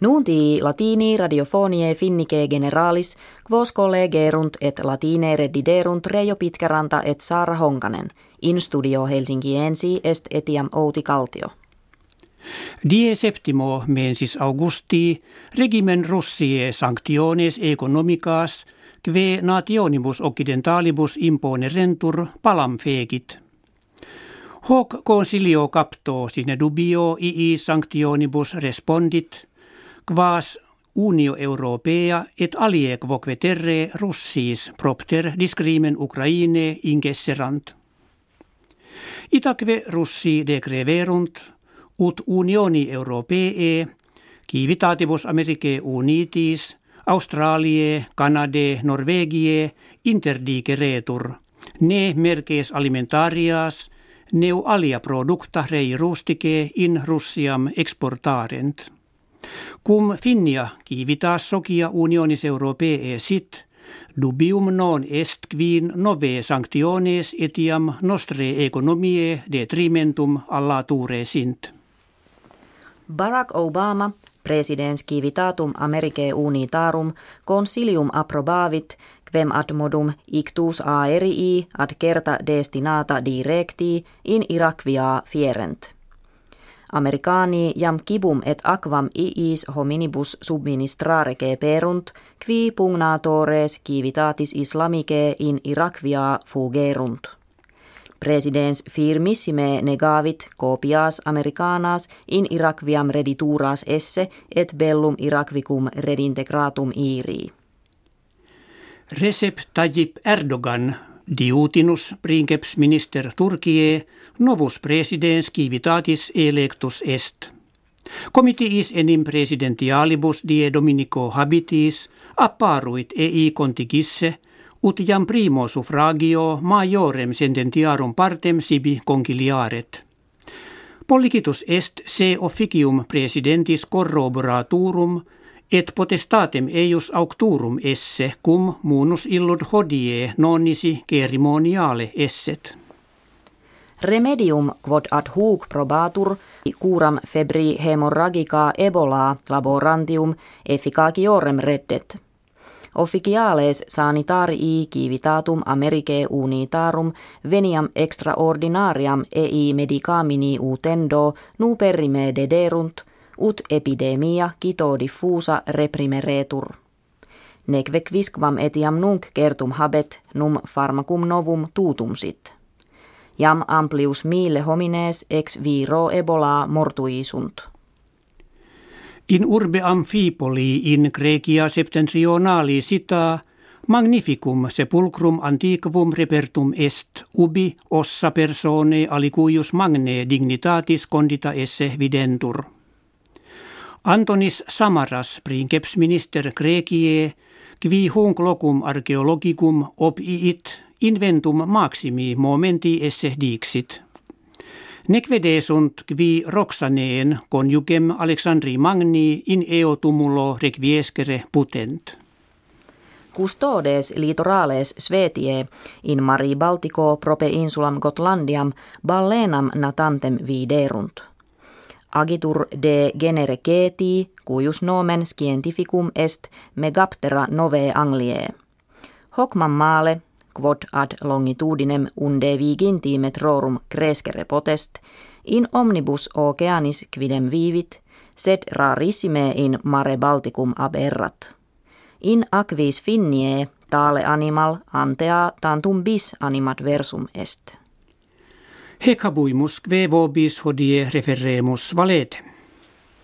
Nunti latini radiofonie finnike generalis, quos collegerunt et latine rediderunt Reijo Pitkäranta et Saara Honkanen. In studio Helsinkiensi est etiam Outi Kaltio. Die septimo mensis Augusti regimen Russie sanctiones economicas kve nationibus occidentalibus impone rentur palam fegit. Hoc consilio capto sine dubio ii sanctionibus respondit, quas Unio Europea et alie quoque terre Russis propter discrimen Ukraine ingesserant. Itaque Russi decreverunt, ut Unioni Europee, civitatibus Americae unitis, Australie, Canade, Norvegie interdiceretur, ne merkes alimentarias, neu alia producta rei rustice in Russiam exportarent. Cum Finnia kivitas sokia unionis europee sit, dubium non est quin nove sanctiones etiam nostre economie detrimentum allature sint. Barack Obama, presidens civitatum Americae unitarum, consilium approbavit, quem ad modum ictus aerii ad certa destinata directi in Irakvia fierent. Americani jam kibum et aquam iis hominibus subministrare perunt, qui pugnatores civitatis islamike in Irakvia fugerunt. Presidens firmissime negavit copias americanas in Irakviam redituras esse et bellum Irakvicum redintegratum iri. Recep Tayyip Erdogan Diutinus princeps minister Turkie novus presidens civitatis electus est. Comitiis enim presidentialibus die Dominico habitis apparuit ei contigisse ut jam primo suffragio majorem sententiarum partem sibi conciliaret. Policitus est se officium presidentis corroboraturum et potestatem eius aucturum esse cum munus illud hodie nonnisi cerimoniale esset. Remedium quod ad hoc probatur curam febri hemorragica ebola laborantium efficaciorem reddet. Officiales sanitarii civitatum Americae unitarum veniam extraordinariam ei medicamini utendo nu perime dederunt – ut epidemia kito diffusa reprimeretur. Neque quisquam etiam nunc kertum habet num pharmacum novum tutum sit. Jam amplius mille homines ex viro ebola mortuisunt. In urbe amphipoli in Grecia septentrionali sita magnificum sepulcrum antiquum repertum est ubi ossa persone alicuius magne dignitatis condita esse videntur. Antonis Samaras, princeps minister Grecie, qui hunc locum archeologicum opiit inventum maximi momenti esse dixit. Nequede sunt qui Roxaneen conjugem Alexandri Magni in eo tumulo requiescere putent. Custodes litorales Svetie in Mari Baltico prope insulam Gotlandiam ballenam natantem viderunt agitur de genere geti, cuius nomen scientificum est megaptera nove Anglie. Hoc male, quod ad longitudinem unde viginti metrorum crescere potest, in omnibus oceanis quidem vivit, sed rarissime in mare Balticum aberrat. In aquis finnie tale animal antea tantum bis animat versum est. Habuimus kve vobis hodie referemus valete.